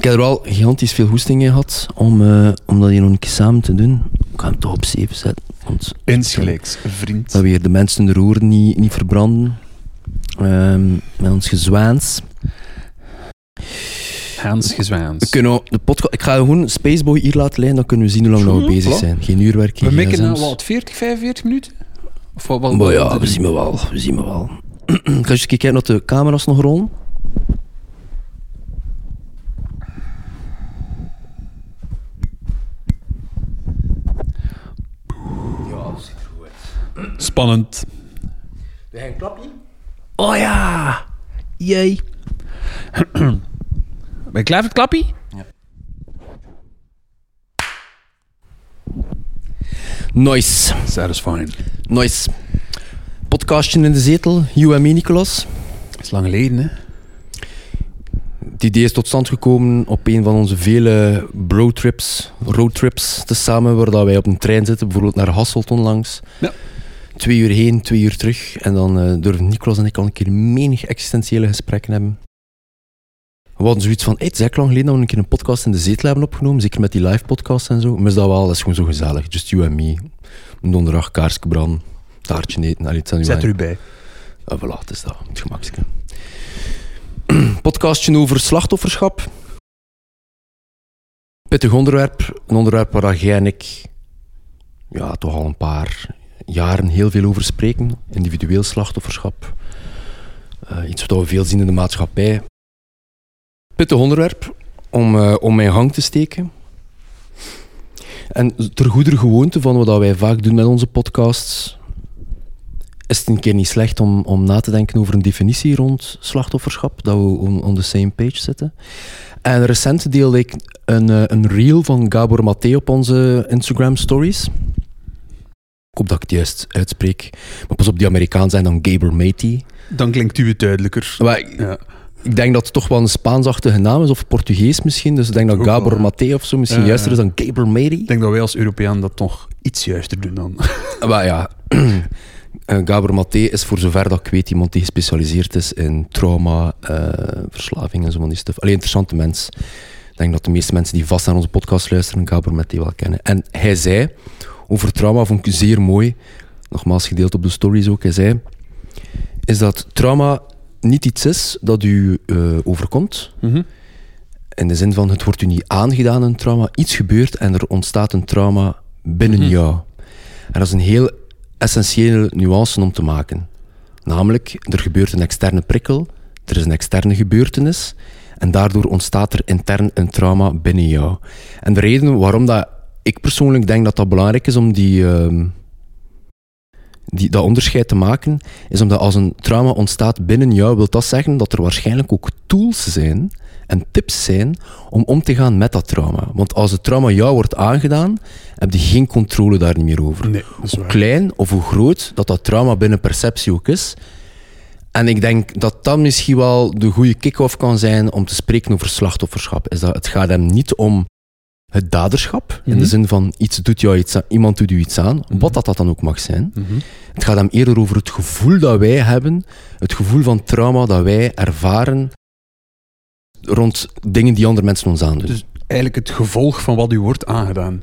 Ik heb er wel gigantisch veel hoesting in gehad om, eh, om dat hier nog een keer samen te doen. Ik ga hem toch op 7 zetten. Want Insgelijks, vriend. dat we hier de mensen de roer niet, niet verbranden. Ehm, met ons gezwaans. Hans Gezwaans. We kunnen de podcast, ik ga gewoon Spaceboy hier laten lijnen, dan kunnen we zien hoe lang we bezig zijn. Geen uurwerk, We geen mikken gsm's. nou wat 40, 45 minuten? Of wat, wat, Maar ja, we zien me wel. We zien me wel. ik ga eens kijken of de camera's nog rollen. Ja, dat ziet er goed uit. Spannend. We gaan een klapje? Oh ja! Jee. Ben je klaar voor het klappie? Nice. Satisfying. Nice. Podcastje in de zetel, you en me, Nicolas. Dat is lang geleden, hè? Het idee is tot stand gekomen op een van onze vele broadtrips, roadtrips tezamen, waar dat wij op een trein zitten, bijvoorbeeld naar Hasselt onlangs. Ja. Twee uur heen, twee uur terug. En dan eh durven Nicolas en ik al een keer menig existentiële gesprekken hebben. We hadden zoiets van, hey, het is lang geleden dat we een keer een podcast in de zetel hebben opgenomen, zeker met die live podcasts en zo. Maar is dat wel, dat is gewoon zo gezellig. Just you and me. Een donderdag, kaarsje branden, taartje eten. Allee, Zet er u bij. Ah, voilà, het is dat. Het gemakske. Podcastje over slachtofferschap. Pittig onderwerp. Een onderwerp waar jij en ik ja, toch al een paar jaren heel veel over spreken. Individueel slachtofferschap. Eh, iets wat we veel zien in de maatschappij. Pittig onderwerp om, eh, om mijn gang te steken. En ter goeder gewoonte van wat wij vaak doen met onze podcasts, is het een keer niet slecht om, om na te denken over een definitie rond slachtofferschap, dat we on, on the same page zitten. En recent deelde ik een, eh, een reel van Gabor Maté op onze Instagram stories. Ik hoop dat ik het juist uitspreek. Maar pas op, die Amerikaan zijn dan Gabor Maté. Dan klinkt u het duidelijker. Maar Ja. ik denk dat het toch wel een Spaansachtige naam is, of Portugees misschien. Dus ik denk dat wel, Gabor. Maté of zo misschien Ja, juister is dan Gabor Maté. Ik denk dat wij als Europeaan dat toch iets juister doen dan. Maar ja, eh, Gabor Maté is voor zover dat ik weet iemand die gespecialiseerd is in trauma, eh, verslaving en zo van die stuff. Alleen interessante mens. Ik denk dat de meeste mensen die vast naar onze podcast luisteren, Gabor Maté wel kennen. En hij zei over trauma, vond ik zeer mooi, nogmaals gedeeld op de stories ook, hij zei, is dat trauma niet iets is dat u eh, overkomt, Mhm. in de zin van het wordt u niet aangedaan een trauma, iets gebeurt en er ontstaat een trauma binnen Mhm. jou. En dat is een heel essentiële nuance om te maken. Namelijk, er gebeurt een externe prikkel, er is een externe gebeurtenis en daardoor ontstaat er intern een trauma binnen jou. En de reden waarom dat ik persoonlijk denk dat dat belangrijk is om die, ehm, die, dat onderscheid te maken, is omdat als een trauma ontstaat binnen jou, wil dat zeggen dat er waarschijnlijk ook tools zijn en tips zijn om om te gaan met dat trauma. Want als het trauma jou wordt aangedaan, heb je geen controle daar niet meer over. Nee, Hoe klein of hoe groot dat dat trauma binnen perceptie ook is. En ik denk dat dat misschien wel de goede kick-off kan zijn om te spreken over slachtofferschap. Is dat het gaat hem niet om het daderschap, in de Mhm. zin van iets doet jou iets aan, iemand doet u iets aan, wat dat, dat dan ook mag zijn. Mhm. Het gaat hem eerder over het gevoel dat wij hebben, het gevoel van trauma dat wij ervaren rond dingen die andere mensen ons aandoen. Dus eigenlijk het gevolg van wat u wordt aangedaan.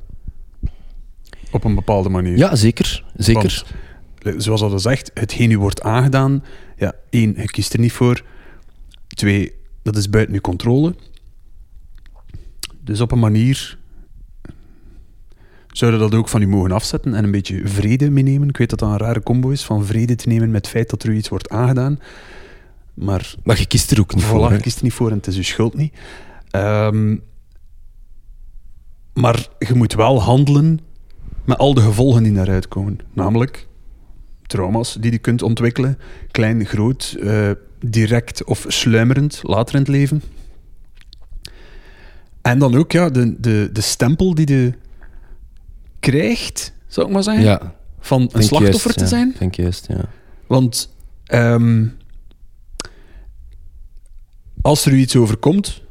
Op een bepaalde manier. ja, zeker. zeker. Want, zoals al zegt, hetgeen u wordt aangedaan, ja, één, je kiest er niet voor. Twee, dat is buiten uw controle. Dus op een manier zouden dat ook van u mogen afzetten en een beetje vrede meenemen. Ik weet dat dat een rare combo is, van vrede te nemen met het feit dat er u iets wordt aangedaan. Maar Maar je kiest er ook niet Voilà, voor. hè. je kiest er niet voor en het is je schuld niet. Ehm, maar je moet wel handelen met al de gevolgen die daaruit komen. Namelijk trauma's die je kunt ontwikkelen. Klein, groot, eh, direct of sluimerend, later in het leven. En dan ook ja, de, de, de stempel die je krijgt, zou ik maar zeggen, Ja, van een slachtoffer juist, te zijn. Ik juist, ja. Want ehm, als er u iets overkomt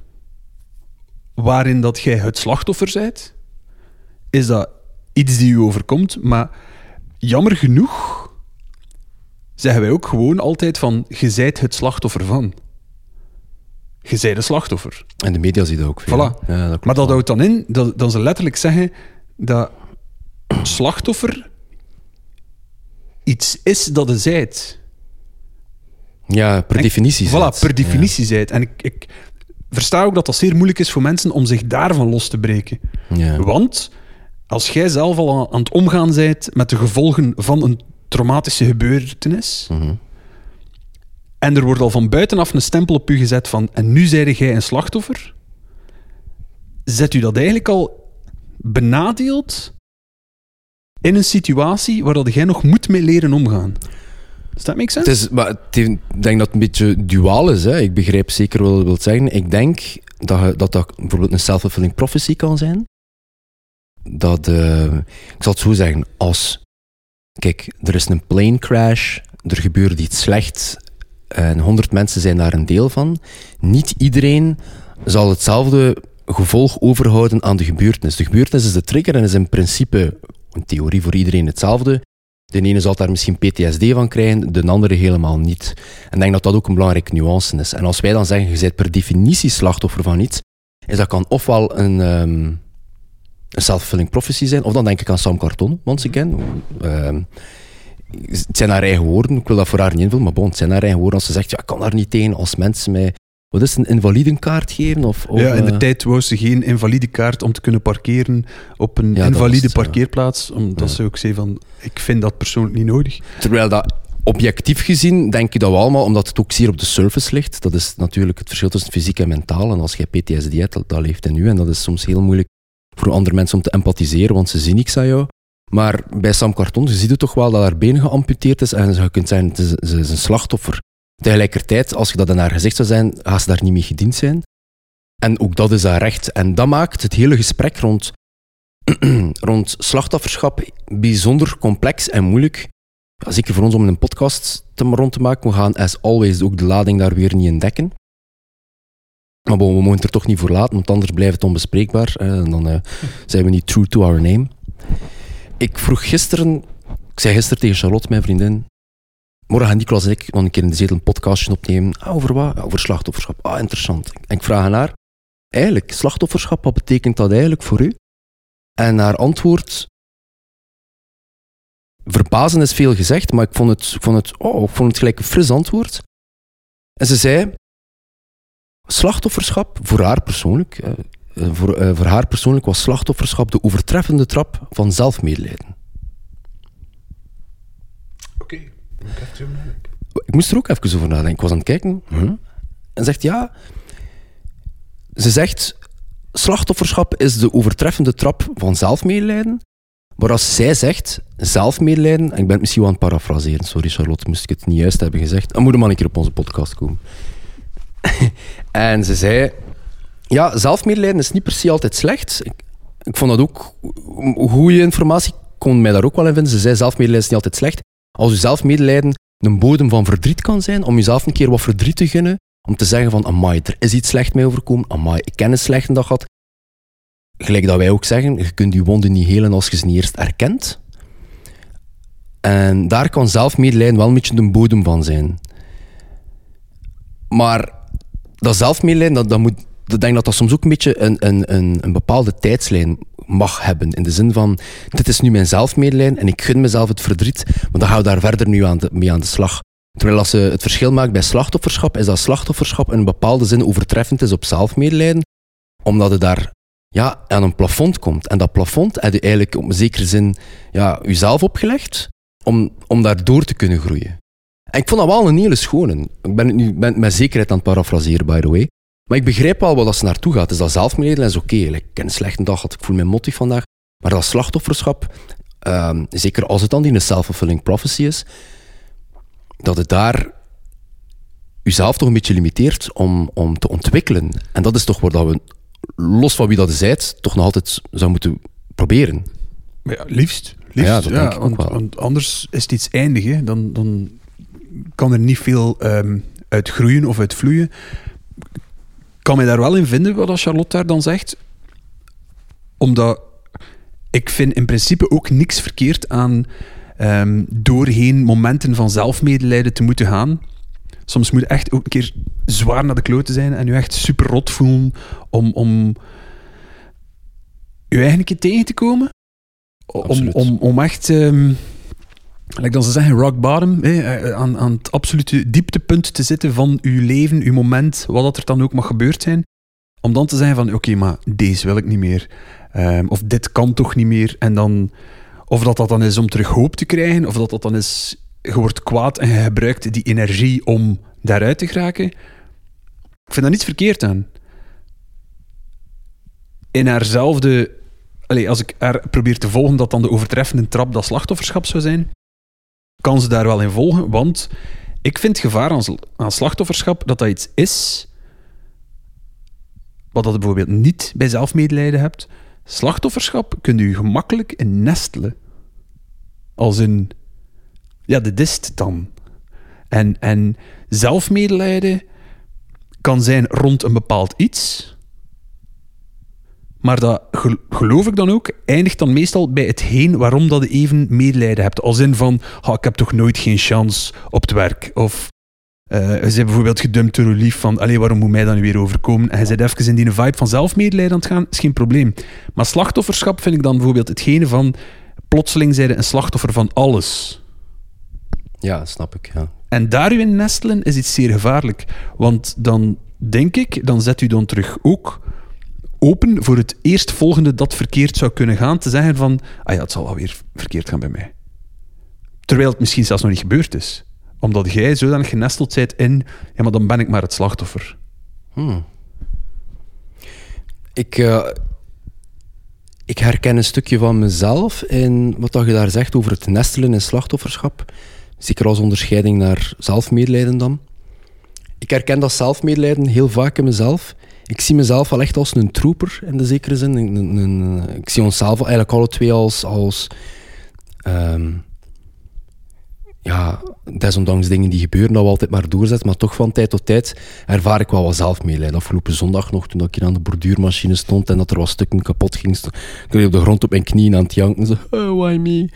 waarin dat jij het slachtoffer bent, is dat iets die u overkomt. Maar jammer genoeg zeggen wij ook gewoon altijd van je zijt het slachtoffer van. Je zij de slachtoffer. En de media zien dat ook veel. Voilà. Ja, dat Maar dat houdt dan in dat, dat ze letterlijk zeggen dat slachtoffer iets is dat je zijt. Ja, per En- definitie. Voilà, zit. per definitie zijt. En ik, ik versta ook dat dat zeer moeilijk is voor mensen om zich daarvan los te breken. Ja. Ja. Want als jij zelf al aan, aan het omgaan bent met de gevolgen van een traumatische gebeurtenis, Mhm. En er wordt al van buitenaf een stempel op u gezet van en nu zijde jij een slachtoffer, zet u dat eigenlijk al benadeeld in een situatie waar dat jij nog moet mee leren omgaan. Does that make sense? Het is, maar ik denk dat het een beetje duaal is. Hè. Ik begrijp zeker wat je wilt zeggen. Ik denk dat dat, dat bijvoorbeeld een self-fulfilling prophecy kan zijn. Dat, eh, ik zal het zo zeggen, als... Kijk, er is een plane crash, er gebeurt iets slechts en honderd mensen zijn daar een deel van. Niet iedereen zal hetzelfde gevolg overhouden aan de gebeurtenis. De gebeurtenis is de trigger en is in principe, in theorie voor iedereen hetzelfde. De ene zal daar misschien PTSD van krijgen, de andere helemaal niet. En ik denk dat dat ook een belangrijke nuance is. En als wij dan zeggen, je bent per definitie slachtoffer van iets, is dat kan ofwel een, ehm, een self-fulfilling prophecy zijn, of dan denk ik aan Sam Carton, once again. Ehm, het zijn haar eigen woorden, ik wil dat voor haar niet invullen, maar bon, het zijn haar eigen woorden als ze zegt, ja, ik kan daar niet tegen als mensen mij, wat is een invalidenkaart geven? Of, of, ja, in de eh, tijd wou ze geen invalide kaart om te kunnen parkeren op een Ja, invalide het, parkeerplaats. Omdat Ja. ze ook zei van, ik vind dat persoonlijk niet nodig. Terwijl dat objectief gezien, denk je dat we allemaal, omdat het ook zeer op de surface ligt. Dat is natuurlijk het verschil tussen fysiek en mentaal. En als jij PTSD hebt, dat, dat leeft in u. En dat is soms heel moeilijk voor andere mensen om te empathiseren, want ze zien niks aan jou. Maar bij Sam Carton, je ziet het toch wel dat haar been geamputeerd is. En je kunt is, ze is een slachtoffer. Tegelijkertijd, als je dat in haar gezicht zou zijn, gaat ze daar niet mee gediend zijn. En ook dat is haar recht. En dat maakt het hele gesprek rond, rond slachtofferschap bijzonder complex en moeilijk. Ja, zeker voor ons om een podcast te, rond te maken. We gaan as always ook de lading daar weer niet in dekken. Maar we mogen het er toch niet voor laten, want anders blijft het onbespreekbaar. en dan eh, zijn we niet true to our name. Ik vroeg gisteren, ik zei gisteren tegen Charlotte, mijn vriendin, morgen gaan Nicolas en ik nog een keer in zetel een podcastje opnemen. Ah, over wat? Ja, over slachtofferschap. Ah, interessant. En ik vraag aan haar, eigenlijk, slachtofferschap, wat betekent dat eigenlijk voor u? En haar antwoord verbazen is veel gezegd, maar ik vond het, ik vond het, oh, ik vond het gelijk een fris antwoord. En ze zei, slachtofferschap, voor haar persoonlijk, eh, voor, eh, voor haar persoonlijk was slachtofferschap de overtreffende trap van zelfmedelijden. Oké, Ik moest er ook even over nadenken. Ik was aan het kijken. Huh? En zegt ja. Ze zegt: slachtofferschap is de overtreffende trap van zelfmedelijden. Maar als zij zegt zelfmedelijden, en ik ben het misschien wel aan het parafraseren, sorry Charlotte, moest ik het niet juist hebben gezegd, dan moet je maar een keer op onze podcast komen. en ze zei: Ja, zelfmedelijden is niet per se altijd slecht. Ik, vond dat ook goede informatie, ik kon mij daar ook wel in vinden. Ze zei: Zelfmedelijden is niet altijd slecht. Als je zelfmedelijden een bodem van verdriet kan zijn, om jezelf een keer wat verdriet te gunnen, om te zeggen van, amai, er is iets slecht mee overkomen, amai, ik ken een slechte dag gehad. Gelijk dat wij ook zeggen, je kunt je wonden niet helen als je ze niet eerst erkent. En daar kan zelfmedelijden wel een beetje de bodem van zijn. Maar dat zelfmedelijden, dat, dat moet, ik denk dat dat soms ook een beetje een, een, een, een bepaalde tijdslijn mag hebben. In de zin van, dit is nu mijn zelfmedelijden en ik gun mezelf het verdriet, maar dan gaan we daar verder nu aan de, mee aan de slag. Terwijl als je het verschil maakt bij slachtofferschap, is dat slachtofferschap in een bepaalde zin overtreffend is op zelfmedelijden, omdat het daar ja, aan een plafond komt. En dat plafond heb je eigenlijk op een zekere zin ja, jezelf opgelegd om, om daar door te kunnen groeien. En ik vond dat wel een hele schone. Ik ben het nu ben met zekerheid aan het parafraseren, by the way. Maar ik begrijp wel wat dat ze naartoe gaat. Dus dat zelfmedelijden is oké. ik ken een slechte dag gehad, ik voel me mottig vandaag. Maar dat slachtofferschap, ehm, zeker als het dan die een self-fulfilling prophecy is, dat het daar jezelf toch een beetje limiteert om, om te ontwikkelen. En dat is toch waar dat we, los van wie dat is, zijt, toch nog altijd zouden moeten proberen. Maar ja, liefst. liefst Ja, dat denk ik ook want, wel. want anders is het iets eindig. Hè. Dan, dan kan er niet veel ehm, uit groeien of uit vloeien. Kan mij daar wel in vinden, wat Charlotte daar dan zegt. Omdat ik vind in principe ook niks verkeerd aan ehm, doorheen momenten van zelfmedelijden te moeten gaan. Soms moet je echt ook een keer zwaar naar de kloten zijn en je echt super rot voelen om, om je eigen keer tegen te komen. Om, om, om echt, ehm like dan ze zeggen, rock bottom, hè, aan, aan het absolute dieptepunt te zitten van uw leven, uw moment, wat dat er dan ook mag gebeurd zijn. Om dan te zeggen van, oké, maar deze wil ik niet meer. Ehm, of dit kan toch niet meer. En dan, of dat dat dan is om terug hoop te krijgen, of dat dat dan is, je wordt kwaad en je gebruikt die energie om daaruit te geraken. Ik vind daar niets verkeerd aan. In haarzelfde... Allee, als ik haar probeer te volgen dat dan de overtreffende trap dat slachtofferschap zou zijn, kan ze daar wel in volgen, want ik vind gevaar aan, sl- aan slachtofferschap dat dat iets is wat dat je bijvoorbeeld niet bij zelfmedelijden hebt. Slachtofferschap kun je gemakkelijk in nestelen. Als in, ja, de dist dan. En, en zelfmedelijden kan zijn rond een bepaald iets. Maar dat, gel- geloof ik dan ook, eindigt dan meestal bij hetgeen waarom dat je even medelijden hebt. Als in van, "Ha, ik heb toch nooit geen chance op het werk. Of je bent bijvoorbeeld gedumpt door lief van, allee, waarom moet mij dan weer overkomen? En je zit even in die vibe van zelfmedelijden aan het gaan, is geen probleem. Maar slachtofferschap vind ik dan bijvoorbeeld hetgene van, plotseling zijn een slachtoffer van alles. Ja, snap ik. Ja. En daar u in nestelen is iets zeer gevaarlijk. Want dan denk ik, dan zet u dan terug ook open voor het eerstvolgende dat verkeerd zou kunnen gaan. Te zeggen van, ah ja, het zal alweer verkeerd gaan bij mij. Terwijl het misschien zelfs nog niet gebeurd is. Omdat jij zodanig genesteld bent in, ja, maar dan ben ik maar het slachtoffer. Hmm. Ik, eh, ik herken een stukje van mezelf in wat je daar zegt over het nestelen in slachtofferschap. Zeker als onderscheiding naar zelfmedelijden dan. Ik herken dat zelfmedelijden heel vaak in mezelf. Ik zie mezelf wel echt als een trooper in de zekere zin. Een, een- een- ik zie onszelf eigenlijk alle twee als, als ehm, ja, desondanks dingen die gebeuren, dat we altijd maar doorzetten. Maar toch van tijd tot tijd ervaar ik wel wat zelfmedelijden. Afgelopen zondag nog, toen ik hier aan de borduurmachine stond en dat er wat stukken kapot ging, stond ik op de grond op mijn knieën aan het janken. Zo, oh, why me?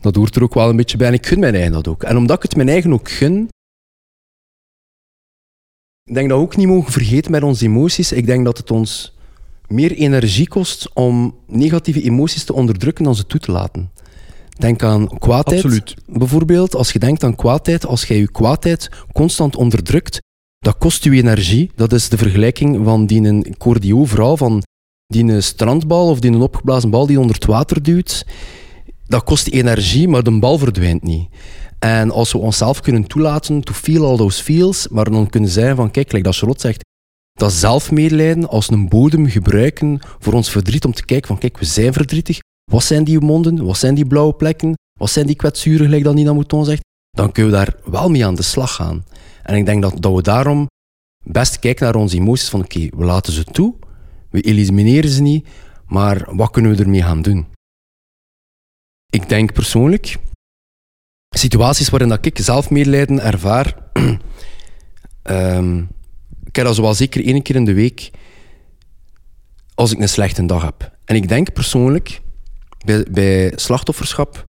Dat hoort er ook wel een beetje bij. En ik gun mijn eigen dat ook. En omdat ik het mijn eigen ook gun, ik denk dat we ook niet mogen vergeten met onze emoties. Ik denk dat het ons meer energie kost om negatieve emoties te onderdrukken dan ze toe te laten. Denk aan kwaadheid. Absoluut. Bijvoorbeeld, als je denkt aan kwaadheid, als jij je kwaadheid constant onderdrukt, dat kost je energie. Dat is de vergelijking van die overal, van die een strandbal of die een opgeblazen bal die onder het water duwt. Dat kost energie, maar de bal verdwijnt niet. En als we onszelf kunnen toelaten to feel all those feels, maar dan kunnen zijn van, kijk, like dat Charlotte zegt, dat zelfmedelijden als een bodem gebruiken voor ons verdriet, om te kijken van, kijk, we zijn verdrietig. Wat zijn die monden? Wat zijn die blauwe plekken? Wat zijn die kwetsuren, gelijk dat Nina Mouton zegt? Dan kunnen we daar wel mee aan de slag gaan. En ik denk dat, dat we daarom best kijken naar onze emoties van, oké, we laten ze toe, we elimineren ze niet, maar wat kunnen we ermee gaan doen? Ik denk persoonlijk, situaties waarin dat ik zelfmedelijden ervaar, ehm, ik heb dat zowel zeker één keer in de week als ik een slechte dag heb. En ik denk persoonlijk, bij, bij slachtofferschap,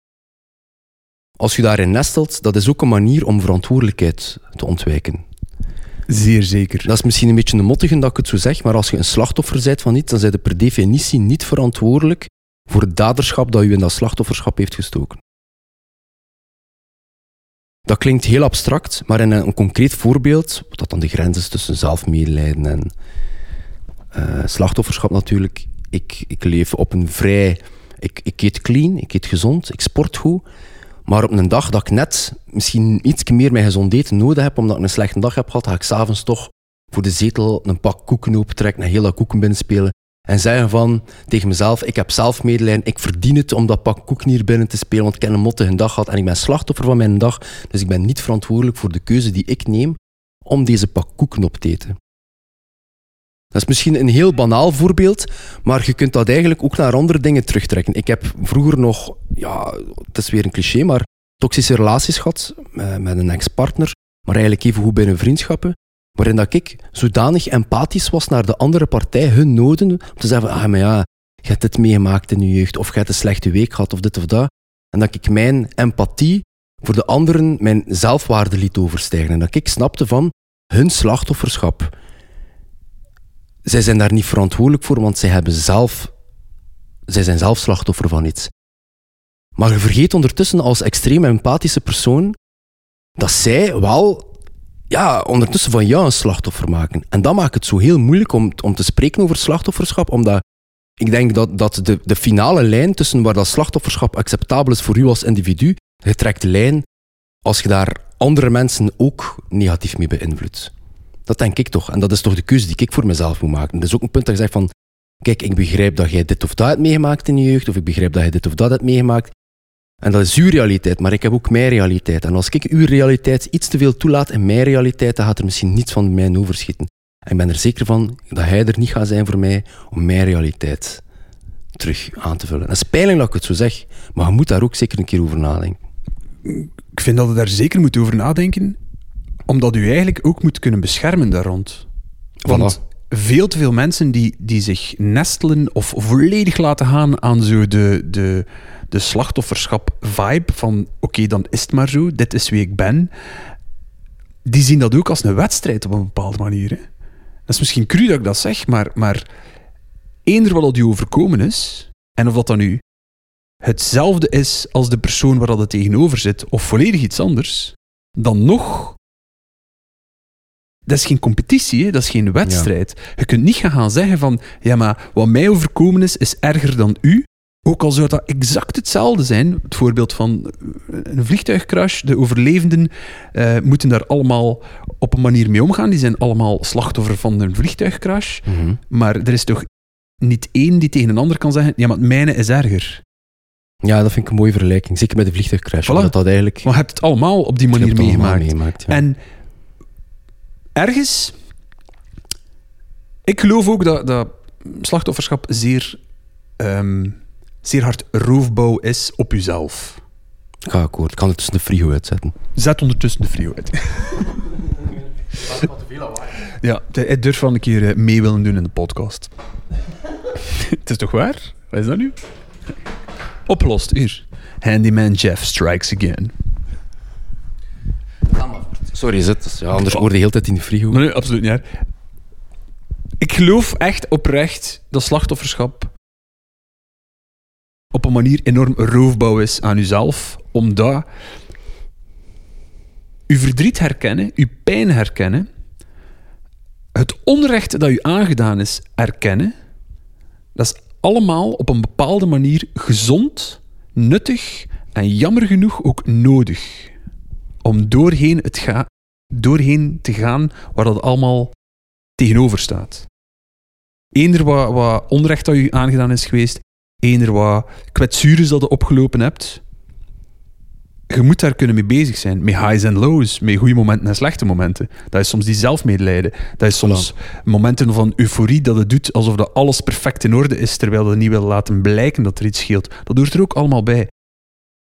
als je daarin nestelt, dat is ook een manier om verantwoordelijkheid te ontwijken. Zeer zeker. Dat is misschien een beetje een mottige dat ik het zo zeg, maar als je een slachtoffer bent van iets, dan zijn je per definitie niet verantwoordelijk voor het daderschap dat je in dat slachtofferschap heeft gestoken. Dat klinkt heel abstract, maar in een, concreet voorbeeld, wat dan de grens is tussen zelfmedelijden en eh, slachtofferschap natuurlijk. Ik, ik leef op een vrij... Ik, ik eet clean, ik eet gezond, ik sport goed. Maar op een dag dat ik net misschien iets meer mijn gezond eten nodig heb, omdat ik een slechte dag heb gehad, ga ik s'avonds toch voor de zetel een pak koeken opentrekken en heel dat koeken binnenspelen. En zeggen van tegen mezelf, ik heb zelf medelijden, ik verdien het om dat pak koeken hier binnen te spelen, want ik heb een mottige dag gehad en ik ben slachtoffer van mijn dag. Dus ik ben niet verantwoordelijk voor de keuze die ik neem om deze pak koeken op te eten. Dat is misschien een heel banaal voorbeeld, maar je kunt dat eigenlijk ook naar andere dingen terugtrekken. Ik heb vroeger nog, ja, het is weer een cliché, maar toxische relaties gehad eh, met een ex-partner, maar eigenlijk even goed binnen vriendschappen, waarin dat ik zodanig empathisch was naar de andere partij, hun noden, om te zeggen van, ah, maar ja, je hebt dit meegemaakt in je jeugd, of je hebt een slechte week gehad, of dit of dat. En dat ik mijn empathie voor de anderen mijn zelfwaarde liet overstijgen. En dat ik snapte van hun slachtofferschap. Zij zijn daar niet verantwoordelijk voor, want zij, hebben zelf, zij zijn zelf slachtoffer van iets. Maar je vergeet ondertussen als extreem empathische persoon dat zij wel ja, ondertussen van jou een slachtoffer maken. En dat maakt het zo heel moeilijk om, om te spreken over slachtofferschap, omdat ik denk dat, dat de, de finale lijn tussen waar dat slachtofferschap acceptabel is voor u als individu, je trekt de lijn als je daar andere mensen ook negatief mee beïnvloedt. Dat denk ik toch. En dat is toch de keuze die ik voor mezelf moet maken. Dat is ook een punt dat je zegt van, kijk, ik begrijp dat jij dit of dat hebt meegemaakt in je jeugd, of ik begrijp dat jij dit of dat hebt meegemaakt. En dat is uw realiteit, maar ik heb ook mijn realiteit. En als ik uw realiteit iets te veel toelaat in mijn realiteit, dan gaat er misschien niets van mij overschieten. En ik ben er zeker van dat hij er niet gaat zijn voor mij om mijn realiteit terug aan te vullen. Dat is pijnlijk dat ik het zo zeg, maar je moet daar ook zeker een keer over nadenken. Ik vind dat je daar zeker moet over nadenken, omdat u eigenlijk ook moet kunnen beschermen daar rond. Want veel te veel mensen die, die zich nestelen of volledig laten gaan aan zo de, de, de slachtofferschap-vibe van oké, dan is het maar zo, dit is wie ik ben, die zien dat ook als een wedstrijd op een bepaalde manier. Hè? Dat is misschien cru dat ik dat zeg, maar, maar eender wat dat u overkomen is, en of dat dan nu hetzelfde is als de persoon waar dat het tegenover zit, of volledig iets anders, dan nog dat is geen competitie, hè? dat is geen wedstrijd. Je kunt niet gaan zeggen van, ja maar wat mij overkomen is, is erger dan u. Ook al zou dat exact hetzelfde zijn, het voorbeeld van een vliegtuigcrash, de overlevenden uh, moeten daar allemaal op een manier mee omgaan. Die zijn allemaal slachtoffer van een vliegtuigcrash. Mhm. Maar er is toch niet één die tegen een ander kan zeggen, ja maar het mijne is erger. Ja, dat vind ik een mooie vergelijking. Zeker met de vliegtuigcrash. Voilà. Dat eigenlijk... Maar je hebt het allemaal op die manier meegemaakt. En ergens... Ik geloof ook dat, dat slachtofferschap zeer, um, zeer hard roofbouw is op jezelf. Ga akkoord. Ik kan het tussen de frigo uitzetten. Zet ondertussen de frigo uit. ja, hij durft wel een keer eh, mee willen doen in de podcast. het is toch waar? Wat is dat nu? Opgelost, hier. Handyman Jeff strikes again. Sorry, zit. Ja, anders hoorde je de hele tijd in de frigo. Nee, nee, absoluut niet. Ik geloof echt oprecht dat slachtofferschap op een manier enorm roofbouw is aan uzelf, omdat uw verdriet herkennen, uw pijn herkennen, het onrecht dat u aangedaan is erkennen, dat is allemaal op een bepaalde manier gezond, nuttig en jammer genoeg ook nodig om doorheen, het ga doorheen te gaan waar dat allemaal tegenover staat. Eender wat, wat onrecht dat u aangedaan is geweest, eender wat kwetsures dat je opgelopen hebt, je moet daar kunnen mee bezig zijn. Met highs en lows, met goede momenten en slechte momenten. Dat is soms die zelfmedelijden. Dat is soms momenten van euforie dat het doet alsof dat alles perfect in orde is, terwijl je niet wil laten blijken dat er iets scheelt. Dat hoort er ook allemaal bij.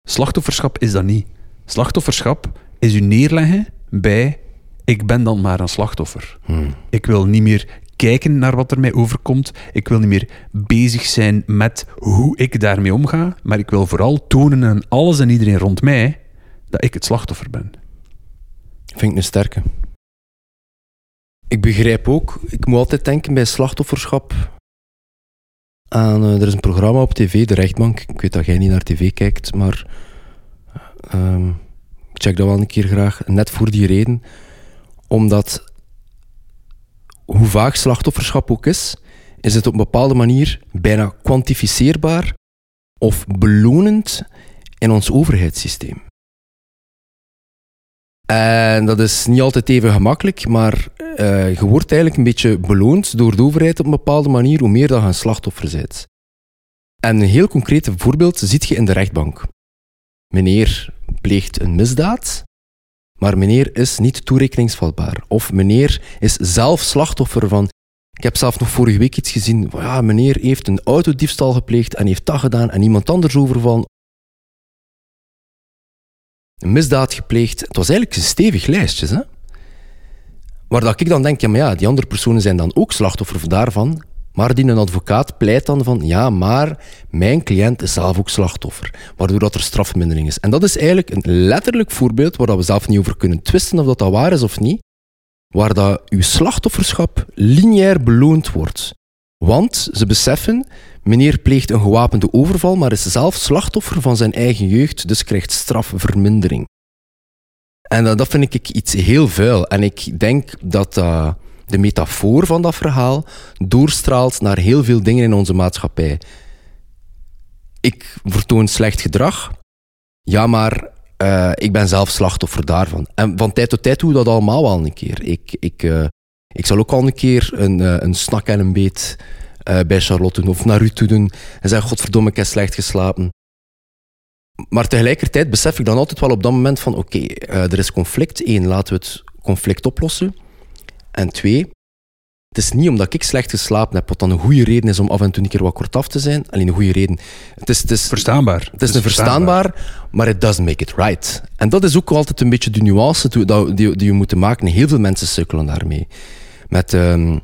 Slachtofferschap is dat niet. Slachtofferschap is u neerleggen bij ik ben dan maar een slachtoffer. Hmm. Ik wil niet meer kijken naar wat er mij overkomt. Ik wil niet meer bezig zijn met hoe ik daarmee omga. Maar ik wil vooral tonen aan alles en iedereen rond mij dat ik het slachtoffer ben. Vind ik een sterke. Ik begrijp ook, ik moet altijd denken bij slachtofferschap aan, uh, er is een programma op tv, De Rechtbank. Ik weet dat jij niet naar tv kijkt, maar uh, ik check dat wel een keer graag. Net voor die reden, omdat hoe vaak slachtofferschap ook is, is het op een bepaalde manier bijna kwantificeerbaar of belonend in ons overheidssysteem. En dat is niet altijd even gemakkelijk, maar uh, je wordt eigenlijk een beetje beloond door de overheid op een bepaalde manier hoe meer dat je een slachtoffer bent. En een heel concreet voorbeeld ziet je in de rechtbank. Meneer pleegt een misdaad maar meneer is niet toerekeningsvatbaar. Of meneer is zelf slachtoffer van. Ik heb zelf nog vorige week iets gezien. Ja, meneer heeft een autodiefstal gepleegd en heeft dat gedaan en iemand anders overvallen. Een misdaad gepleegd. Het was eigenlijk een stevig lijstje. Hè? Waar dat ik dan denk, maar ja, die andere personen zijn dan ook slachtoffer daarvan. Maar die een advocaat pleit dan van, ja, maar mijn cliënt is zelf ook slachtoffer, waardoor dat er strafvermindering is. En dat is eigenlijk een letterlijk voorbeeld waar dat we zelf niet over kunnen twisten of dat, dat waar is of niet, waar dat uw slachtofferschap lineair beloond wordt. Want ze beseffen, meneer pleegt een gewapende overval, maar is zelf slachtoffer van zijn eigen jeugd, dus krijgt strafvermindering. En dat, dat vind ik iets heel vuil. En ik denk dat uh, de metafoor van dat verhaal doorstraalt naar heel veel dingen in onze maatschappij. Ik vertoon slecht gedrag. Ja, maar uh, ik ben zelf slachtoffer daarvan. En van tijd tot tijd doe ik dat allemaal wel een keer. Ik, ik, uh, ik zal ook al een keer een, uh, een snak en een beet bij Charlotte doen of naar u toe doen en zeggen: Godverdomme, ik heb slecht geslapen. Maar tegelijkertijd besef ik dan altijd wel op dat moment van: oké, er is conflict. Eén, laten we het conflict oplossen. En twee, het is niet omdat ik slecht geslapen heb, wat dan een goede reden is om af en toe een keer wat kortaf te zijn. Alleen een goede reden. Het is, het is verstaanbaar. Het is, het is verstaanbaar, verstaanbaar, maar it doesn't make it right. En dat is ook altijd een beetje de nuance die, die, die we moeten maken. Heel veel mensen sukkelen daarmee. Met, um,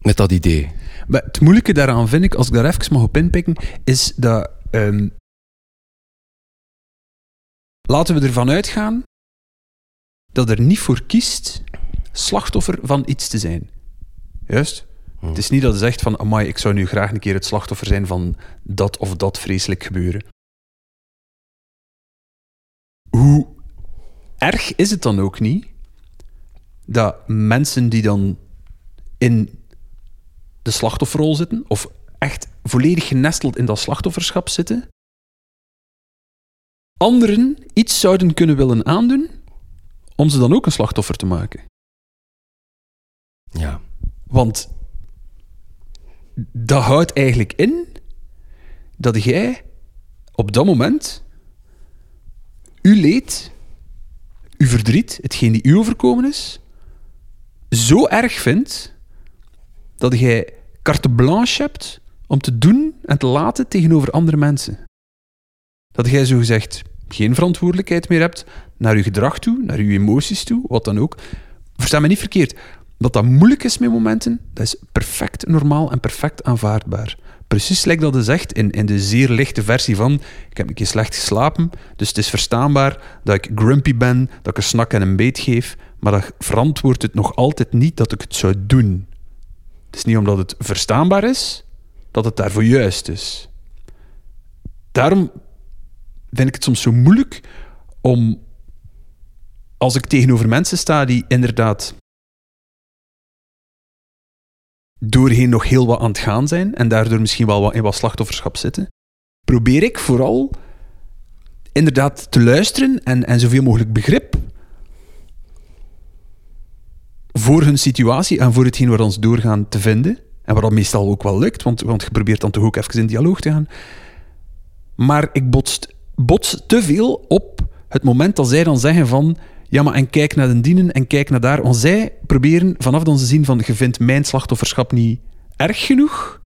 met dat idee. Maar het moeilijke daaraan vind ik, als ik daar even mag op inpikken, is dat. Um, laten we ervan uitgaan dat er niet voor kiest slachtoffer van iets te zijn. Juist? Hmm. Het is niet dat je zegt van, amai, ik zou nu graag een keer het slachtoffer zijn van dat of dat vreselijk gebeuren. Hoe erg is het dan ook niet dat mensen die dan in de slachtofferrol zitten, of echt volledig genesteld in dat slachtofferschap zitten, anderen iets zouden kunnen willen aandoen om ze dan ook een slachtoffer te maken. Ja. Want dat houdt eigenlijk in dat jij op dat moment uw leed, uw verdriet, hetgeen die u overkomen is, zo erg vindt dat jij carte blanche hebt om te doen en te laten tegenover andere mensen. Dat jij zogezegd geen verantwoordelijkheid meer hebt naar je gedrag toe, naar je emoties toe, wat dan ook. Versta me niet verkeerd. Dat dat moeilijk is met momenten, dat is perfect normaal en perfect aanvaardbaar. Precies like dat je zegt in, in de zeer lichte versie van ik heb een keer slecht geslapen, dus het is verstaanbaar dat ik grumpy ben, dat ik een snak en een beet geef, maar dat verantwoordt het nog altijd niet dat ik het zou doen. Het is niet omdat het verstaanbaar is, dat het daarvoor juist is. Daarom vind ik het soms zo moeilijk om, als ik tegenover mensen sta die inderdaad doorheen nog heel wat aan het gaan zijn en daardoor misschien wel wat in wat slachtofferschap zitten, probeer ik vooral inderdaad te luisteren en, en zoveel mogelijk begrip voor hun situatie en voor hetgeen waar ons doorgaan te vinden. En wat meestal ook wel lukt, want, want je probeert dan toch ook even in dialoog te gaan. Maar ik botst, bots te veel op het moment dat zij dan zeggen van ja, maar en kijk naar de dienen en kijk naar daar. Want zij proberen vanaf onze zin van je vindt mijn slachtofferschap niet erg genoeg,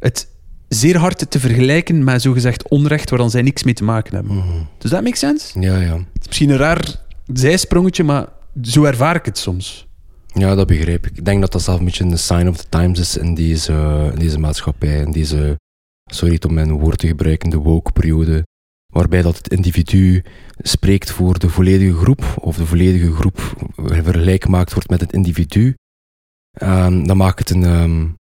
het zeer hard te vergelijken met zogezegd onrecht waar dan zij niks mee te maken hebben. Mm Dus dat makes sense? Ja, ja. Het is misschien een raar zijsprongetje, maar zo ervaar ik het soms. Ja, dat begrijp ik. Ik denk dat dat zelf een beetje een sign of the times is in deze, in deze maatschappij, in deze, sorry om mijn woord te gebruiken, de woke-periode waarbij dat het individu spreekt voor de volledige groep, of de volledige groep vergelijk gemaakt wordt met het individu, um, dan maakt het een, um,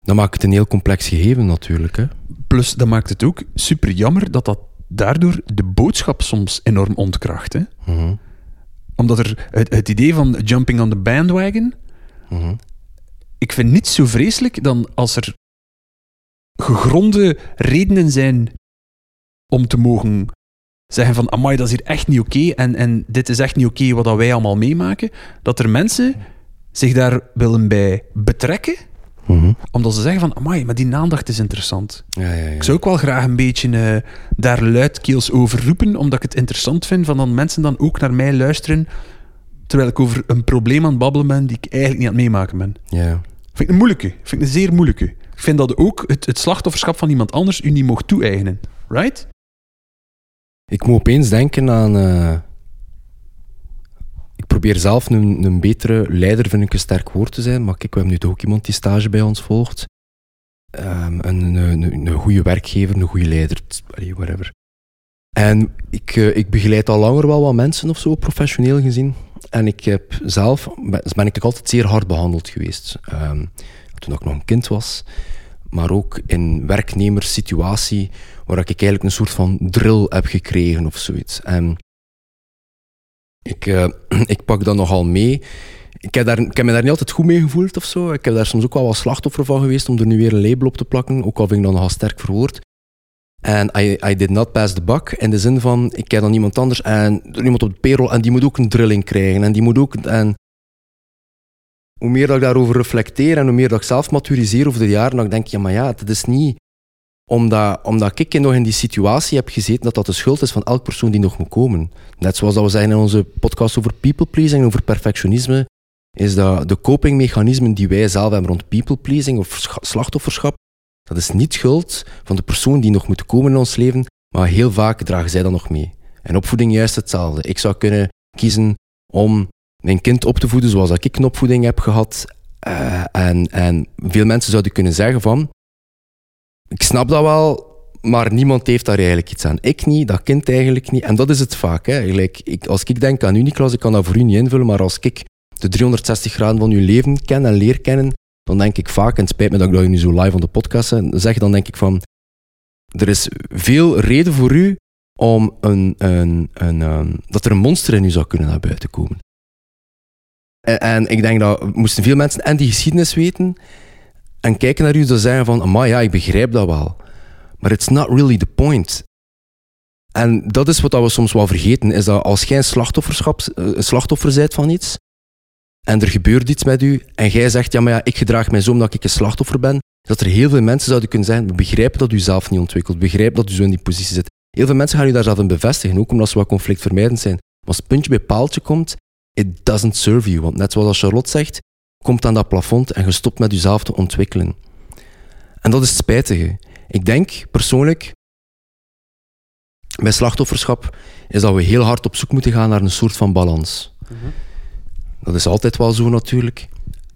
dan maakt het een heel complex gegeven natuurlijk. Hè. Plus, dat maakt het ook super jammer dat dat daardoor de boodschap soms enorm ontkracht. Hè? Mhm. Omdat er het, het, idee van jumping on the bandwagon, mhm. ik vind niets zo vreselijk dan als er gegronde redenen zijn om te mogen zeggen van, amai, dat is hier echt niet oké en, en dit is echt niet oké wat wij allemaal meemaken, dat er mensen zich daar willen bij betrekken, mhm. omdat ze zeggen van, amai, maar die aandacht is interessant. Ja, ja, ja. Ik zou ook wel graag een beetje uh, daar luidkeels over roepen, omdat ik het interessant vind van dat mensen dan ook naar mij luisteren, terwijl ik over een probleem aan het babbelen ben die ik eigenlijk niet aan het meemaken ben. Ja. Vind ik een moeilijke. Vind ik een zeer moeilijke. Ik vind dat ook het, het slachtofferschap van iemand anders u niet mocht toe-eigenen. Right? Ik moet opeens denken aan. Uh, ik probeer zelf een, een betere leider, vind ik een sterk woord te zijn. Maar kijk, we hebben nu toch ook iemand die stage bij ons volgt. Ehm, een, een, een, goede werkgever, een goede leider, whatever. En ik, uh, ik begeleid al langer wel wat mensen of zo, professioneel gezien. En ik heb zelf, ben ik altijd zeer hard behandeld geweest. Um, toen ik nog een kind was. Maar ook in werknemerssituatie, waar ik eigenlijk een soort van drill heb gekregen of zoiets. En ik, uh, ik pak dat nogal mee. Ik heb, daar, ik heb me daar niet altijd goed mee gevoeld of zo. Ik heb daar soms ook wel wat slachtoffer van geweest om er nu weer een label op te plakken. Ook al vind ik dat nogal sterk verwoord. En I, I did not pass the buck. In de zin van, ik heb dan iemand anders en iemand op de payroll en die moet ook een drilling krijgen. En die moet ook... En hoe meer dat ik daarover reflecteer en hoe meer dat ik zelf maturiseer over de jaren, dan denk ik, ja, maar ja, het is niet omdat, omdat ik nog in die situatie heb gezeten dat dat de schuld is van elk persoon die nog moet komen. Net zoals dat we zeggen in onze podcast over people pleasing, over perfectionisme, is dat de copingmechanismen die wij zelf hebben rond people pleasing of slachtofferschap, dat is niet schuld van de persoon die nog moet komen in ons leven, maar heel vaak dragen zij dat nog mee. En opvoeding juist hetzelfde. Ik zou kunnen kiezen om mijn kind op te voeden zoals ik een opvoeding heb gehad. Uh, en, en veel mensen zouden kunnen zeggen van, ik snap dat wel, maar niemand heeft daar eigenlijk iets aan. Ik niet, dat kind eigenlijk niet. En dat is het vaak. Hè. ik, als ik denk aan u, Niklas, ik kan dat voor u niet invullen, maar als ik de 360 graden van uw leven ken en leer kennen, dan denk ik vaak, en het spijt me dat ik dat nu zo live aan de podcast zeg, dan denk ik van, er is veel reden voor u om een, een, een, een, dat er een monster in u zou kunnen naar buiten komen. En, en ik denk dat moesten veel mensen en die geschiedenis weten en kijken naar u en zeggen van, maar ja, ik begrijp dat wel. Maar it's not really the point. En dat is wat we soms wel vergeten, is dat als jij een, eh, slachtoffer bent van iets, en er gebeurt iets met u, en jij zegt, ja, maar ja, ik gedraag mij zo omdat ik een slachtoffer ben, dat er heel veel mensen zouden kunnen zijn, begrijpen dat u zelf niet ontwikkelt, begrijpen dat u zo in die positie zit. Heel veel mensen gaan u daar zelf in bevestigen, ook omdat ze wat conflictvermijdend zijn. Maar als het puntje bij paaltje komt, it doesn't serve you. Want net zoals Charlotte zegt, komt aan dat plafond en je stopt met jezelf te ontwikkelen. En dat is het spijtige. Ik denk persoonlijk, bij slachtofferschap, is dat we heel hard op zoek moeten gaan naar een soort van balans. Mhm. Dat is altijd wel zo natuurlijk.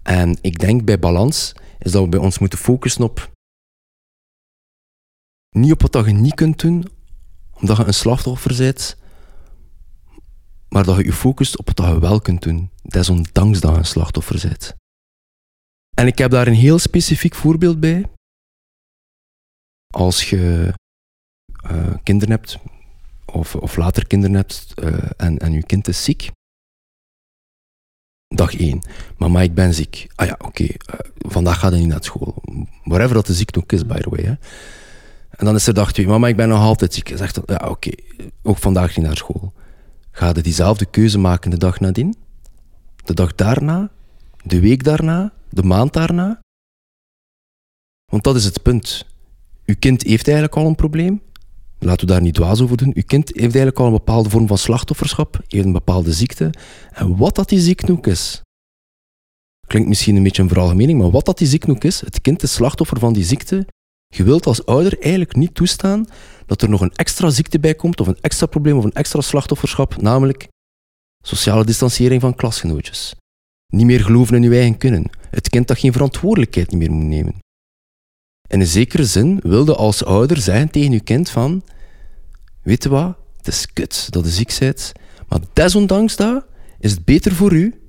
En ik denk bij balans is dat we bij ons moeten focussen op niet op wat je niet kunt doen, omdat je een slachtoffer bent, maar dat je je focust op wat je wel kunt doen, desondanks dat je een slachtoffer bent. En ik heb daar een heel specifiek voorbeeld bij. Als je uh, kinderen hebt, of, of later kinderen hebt, uh, en, en je kind is ziek. Dag 1. Mama, ik ben ziek. Ah ja, oké. Uh, vandaag gaat hij niet naar school. Whatever dat de ziekte ook is, by the way. Hè. En dan is er dag 2. Mama, ik ben nog altijd ziek. Zegt, ja, oké. Ook vandaag niet naar school. Ga je diezelfde keuze maken de dag nadien? De dag daarna? De week daarna? De maand daarna? Want dat is het punt. Uw kind heeft eigenlijk al een probleem. Laten we daar niet dwaas over doen. Uw kind heeft eigenlijk al een bepaalde vorm van slachtofferschap, heeft een bepaalde ziekte. En wat dat die ziekte ook is, klinkt misschien een beetje een veralgemening, maar wat dat die ziekte ook is, het kind is slachtoffer van die ziekte. Je wilt als ouder eigenlijk niet toestaan dat er nog een extra ziekte bij komt, of een extra probleem, of een extra slachtofferschap, namelijk sociale distanciering van klasgenootjes. Niet meer geloven in je eigen kunnen. Het kind dat geen verantwoordelijkheid meer moet nemen. In een zekere zin wilde als ouder zeggen tegen je kind van weet je wat, het is kut dat je ziek bent, maar desondanks dat is het beter voor u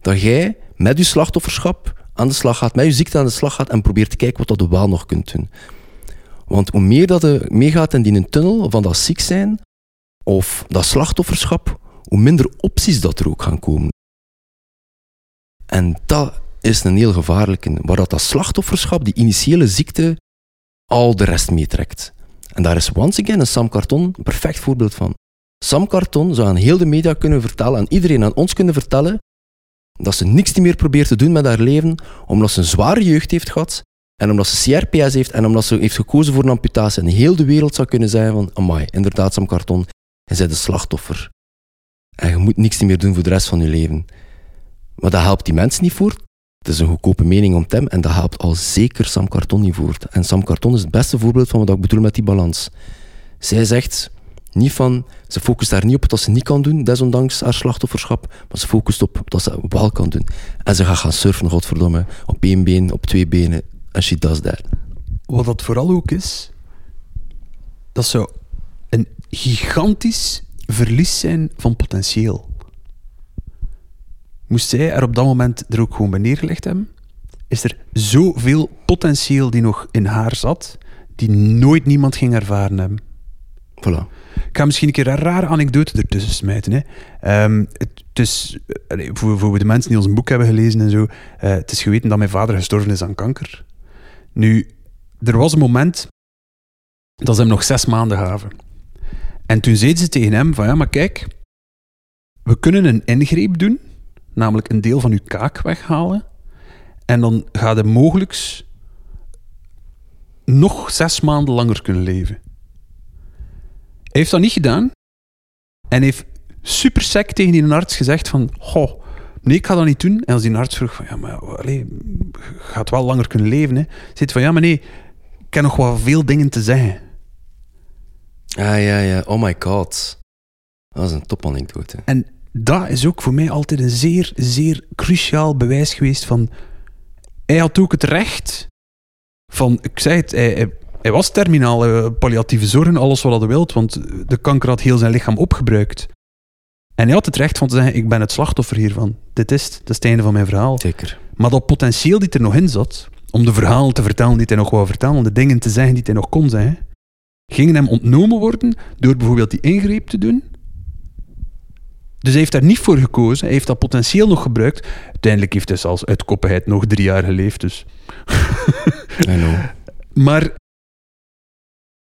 dat jij met je slachtofferschap aan de slag gaat, met je ziekte aan de slag gaat en probeert te kijken wat dat wel nog kunt doen. Want hoe meer dat je meegaat in die tunnel van dat ziek zijn of dat slachtofferschap, hoe minder opties dat er ook gaan komen. En dat is een heel gevaarlijke, waar dat, dat slachtofferschap, die initiële ziekte, al de rest meetrekt. En daar is once again een Sam Carton een perfect voorbeeld van. Sam Carton zou aan heel de media kunnen vertellen, aan iedereen, aan ons kunnen vertellen, dat ze niks meer probeert te doen met haar leven, omdat ze een zware jeugd heeft gehad, en omdat ze CRPS heeft, en omdat ze heeft gekozen voor een amputatie. En heel de wereld zou kunnen zeggen van, amai, inderdaad Sam Carton, je bent een slachtoffer. En je moet niks meer doen voor de rest van je leven. Maar dat helpt die mensen niet voort. Het is een goedkope mening om hem en dat helpt al zeker Sam Carton niet voort. En Sam Carton is het beste voorbeeld van wat ik bedoel met die balans. Zij zegt, Niet van, ze focust daar niet op wat ze niet kan doen, desondanks haar slachtofferschap, maar ze focust op wat ze wel kan doen. En ze gaat gaan surfen, godverdomme, op één been, op twee benen, en she does that. Wat dat vooral ook is, dat zou een gigantisch verlies zijn van potentieel. Moest zij er op dat moment er ook gewoon bij neergelegd hebben, is er zoveel potentieel die nog in haar zat, die nooit niemand ging ervaren hebben. Voilà. Ik ga misschien een keer een rare anekdote ertussen smijten. Hè. Ehm, het is, eh, voor, de mensen die ons boek hebben gelezen en zo, eh, het is geweten dat mijn vader gestorven is aan kanker. Nu, er was een moment dat ze hem nog zes maanden gaven. En toen zeiden ze tegen hem van ja, maar kijk, we kunnen een ingreep doen, namelijk een deel van uw kaak weghalen. En dan gaat hij mogelijk nog zes maanden langer kunnen leven. Heeft dat niet gedaan. En heeft super sec tegen die arts gezegd van... Goh, nee, ik ga dat niet doen. En als die arts vroeg van... Ja, maar allee, je gaat wel langer kunnen leven. Hè. Zit van... Ja, maar nee, ik heb nog wel veel dingen te zeggen. Ah, ja, ja. Oh my god. Dat is een topanekdote. En dat is ook voor mij altijd een zeer, zeer cruciaal bewijs geweest van... Hij had ook het recht van... Ik zei het, hij, hij, hij was terminaal, eh, palliatieve zorg, alles wat hij wilt, want de kanker had heel zijn lichaam opgebruikt. En hij had het recht van te zeggen, ik ben het slachtoffer hiervan. Dit is het, dat is het einde van mijn verhaal. Zeker. Maar dat potentieel die er nog in zat, om de verhalen te vertellen die hij nog wou vertellen, om de dingen te zeggen die hij nog kon zeggen, gingen hem ontnomen worden door bijvoorbeeld die ingreep te doen. Dus hij heeft daar niet voor gekozen. Hij heeft dat potentieel nog gebruikt. Uiteindelijk heeft hij zelfs uit koppigheid nog drie jaar geleefd. Dus. Know. Maar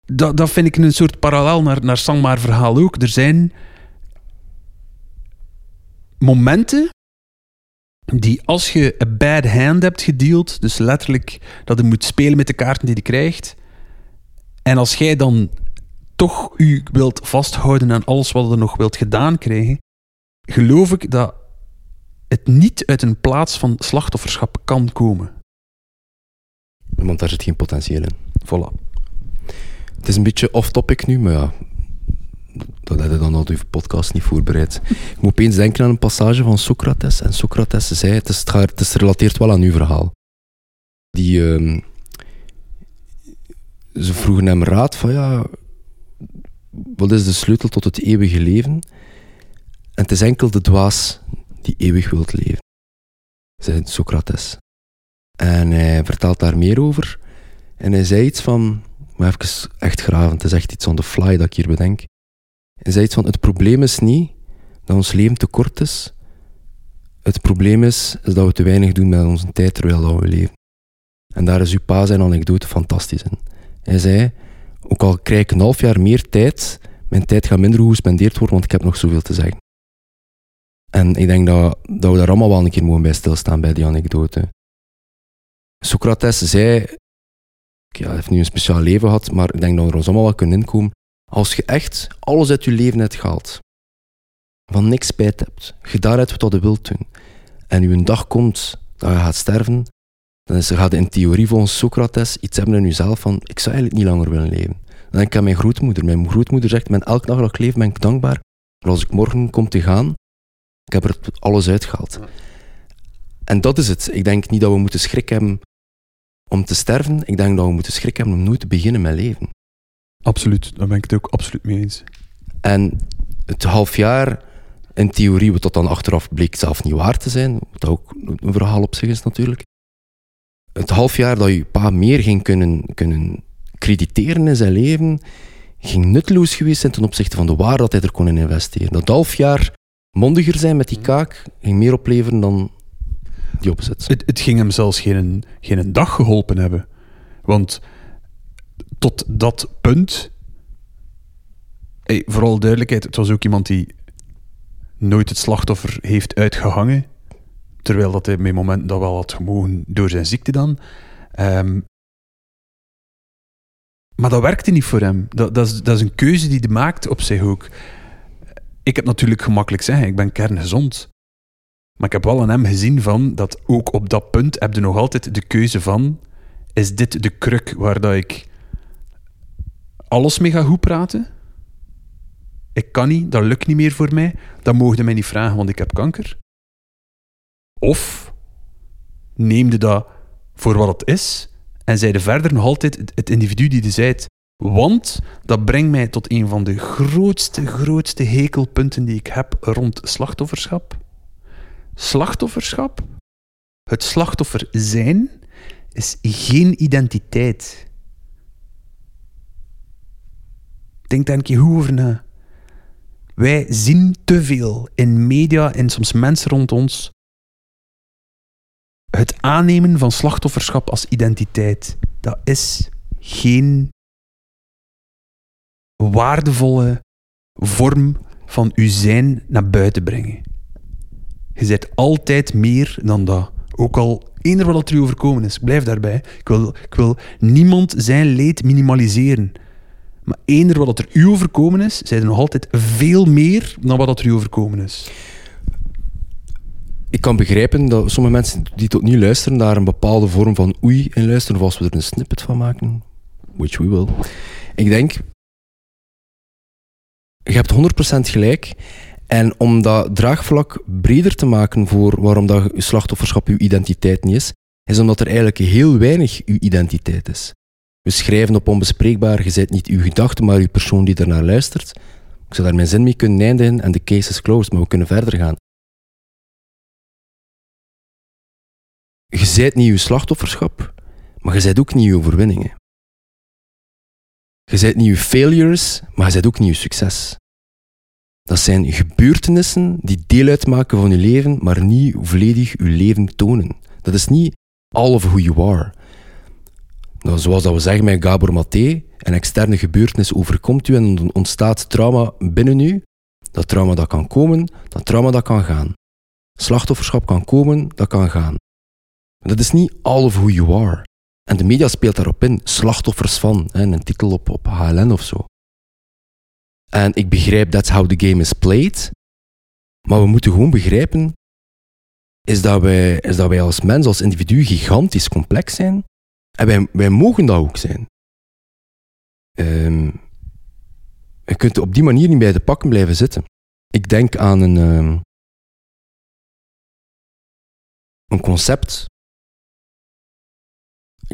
dat, dat vind ik een soort parallel naar, naar Sangmaar verhaal ook. Er zijn momenten die als je een bad hand hebt gedeeld, dus letterlijk dat je moet spelen met de kaarten die je krijgt, en als jij dan toch u wilt vasthouden aan alles wat je nog wilt gedaan krijgen, geloof ik dat het niet uit een plaats van slachtofferschap kan komen. Want daar zit geen potentieel in. Voilà. Het is een beetje off-topic nu, maar ja, dat had je dan uit uw podcast niet voorbereid. Ik moet opeens denken aan een passage van Socrates. En Socrates zei, het is, het wel aan uw verhaal. Die, ehm, ze vroegen hem raad van, ja, wat is de sleutel tot het eeuwige leven? En het is enkel de dwaas die eeuwig wilt leven, zei Socrates. En hij vertelt daar meer over. En hij zei iets van, maar even echt graven, het is echt iets on the fly dat ik hier bedenk. Hij zei iets van, het probleem is niet dat ons leven te kort is. Het probleem is, dat we te weinig doen met onze tijd terwijl we leven. En daar is uw pa zijn anekdote fantastisch in. Hij zei, ook al krijg ik een half jaar meer tijd, mijn tijd gaat minder goed gespendeerd worden, want ik heb nog zoveel te zeggen. En ik denk dat, dat we daar allemaal wel een keer mogen bij stilstaan bij die anekdote. Socrates zei, ja, hij heeft nu een speciaal leven gehad, maar ik denk dat we er ons allemaal wel kunnen inkomen. Als je echt alles uit je leven hebt gehaald, van niks spijt hebt, je daaruit wat je wilt doen, en je een dag komt dat je gaat sterven, dan is, gaat in theorie volgens Socrates iets hebben in jezelf van, ik zou eigenlijk niet langer willen leven. Dan denk ik aan mijn grootmoeder. Mijn grootmoeder zegt, met elke dag dat ik leef ben ik dankbaar, maar als ik morgen kom te gaan, ik heb er alles uitgehaald. En dat is het. Ik denk niet dat we moeten schrik hebben om te sterven. Ik denk dat we moeten schrik hebben om nooit te beginnen met leven. Absoluut, daar ben ik het ook absoluut mee eens. En het half jaar, in theorie, wat dat dan achteraf bleek zelf niet waar te zijn, wat ook een verhaal op zich is natuurlijk. Het half jaar dat je pa meer ging kunnen, kunnen crediteren in zijn leven, ging nutteloos geweest zijn ten opzichte van de waarde dat hij er kon in investeren. Dat half jaar mondiger zijn met die kaak ging meer opleveren dan opzet. Het, het ging hem zelfs geen, geen dag geholpen hebben. Want tot dat punt, vooral duidelijkheid, het was ook iemand die nooit het slachtoffer heeft uitgehangen. Terwijl dat hij met momenten dat wel had gemogen door zijn ziekte dan. Ehm, maar dat werkte niet voor hem. Dat, dat, is, dat is een keuze die hij maakt op zich ook. Ik heb natuurlijk gemakkelijk zeggen, ik ben kerngezond. Maar ik heb wel aan hem gezien van dat ook op dat punt heb je nog altijd de keuze van is dit de kruk waar dat ik alles mee ga goed praten? ik kan niet, dat lukt niet meer voor mij, dan mogen mij niet vragen, want ik heb kanker. Of neemde dat voor wat het is en zeide verder nog altijd het, het individu die je zijt. Want dat brengt mij tot een van de grootste, grootste hekelpunten die ik heb rond slachtofferschap. Slachtofferschap, het slachtoffer zijn, is geen identiteit. Denk daar een keer over na. Wij zien te veel in media en soms mensen rond ons het aannemen van slachtofferschap als identiteit. Dat is geen waardevolle vorm van uw zijn naar buiten brengen. Je bent altijd meer dan dat. Ook al eender wat er u overkomen is. Blijf daarbij. Ik wil, ik wil niemand zijn leed minimaliseren. Maar eender wat er u overkomen is, zijn er nog altijd veel meer dan wat er u overkomen is. Ik kan begrijpen dat sommige mensen die tot nu luisteren daar een bepaalde vorm van oei in luisteren, of als we er een snippet van maken, which we will. Ik denk, je hebt 100% gelijk. En om dat draagvlak breder te maken voor waarom dat je slachtofferschap je identiteit niet is, is omdat er eigenlijk heel weinig uw identiteit is. We schrijven op onbespreekbaar, je bent niet uw gedachte, maar uw persoon die ernaar luistert. Ik zou daar mijn zin mee kunnen eindigen en de case is closed, maar we kunnen verder gaan. Je zijt niet uw slachtofferschap, maar je zijt ook niet uw overwinningen. Je zijt niet uw failures, maar je zijt ook niet uw succes. Dat zijn gebeurtenissen die deel uitmaken van je leven, maar niet volledig je leven tonen. Dat is niet all of who you are. Nou, zoals dat we zeggen met Gabor Maté, een externe gebeurtenis overkomt u en ontstaat trauma binnen u. Dat trauma dat kan komen, dat trauma dat kan gaan. Slachtofferschap kan komen, dat kan gaan. Dat is niet all of who you are. En de media speelt daarop in, slachtoffers van, een titel op, op HLN of zo. En ik begrijp that's how the game is played. Maar we moeten gewoon begrijpen, is dat wij, is dat wij als mens, als individu gigantisch complex zijn. En wij, wij mogen dat ook zijn. Um, je kunt op die manier niet bij de pakken blijven zitten. Ik denk aan een, um, een concept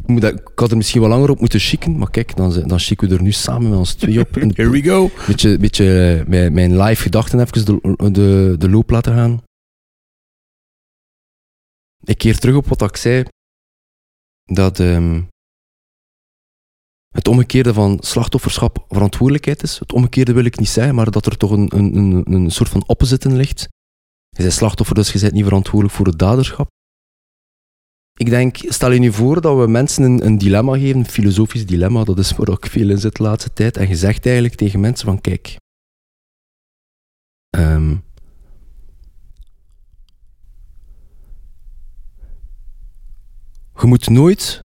ik, moet dat, ik had er misschien wel langer op moeten schikken, maar kijk, dan, dan schikken we er nu samen met ons twee op. Here we go. Beetje, beetje eh, mijn, mijn live gedachten even de, de, de loop laten gaan. Ik keer terug op wat ik zei. Dat um, het omgekeerde van slachtofferschap verantwoordelijkheid is. Het omgekeerde wil ik niet zeggen, maar dat er toch een, een, een, een soort van opposite in ligt. Je bent slachtoffer, dus je bent niet verantwoordelijk voor het daderschap. Ik denk, stel je nu voor dat we mensen een, dilemma geven, een filosofisch dilemma, dat is waar ik veel in zit de laatste tijd. En je zegt eigenlijk tegen mensen van, kijk, um, je moet nooit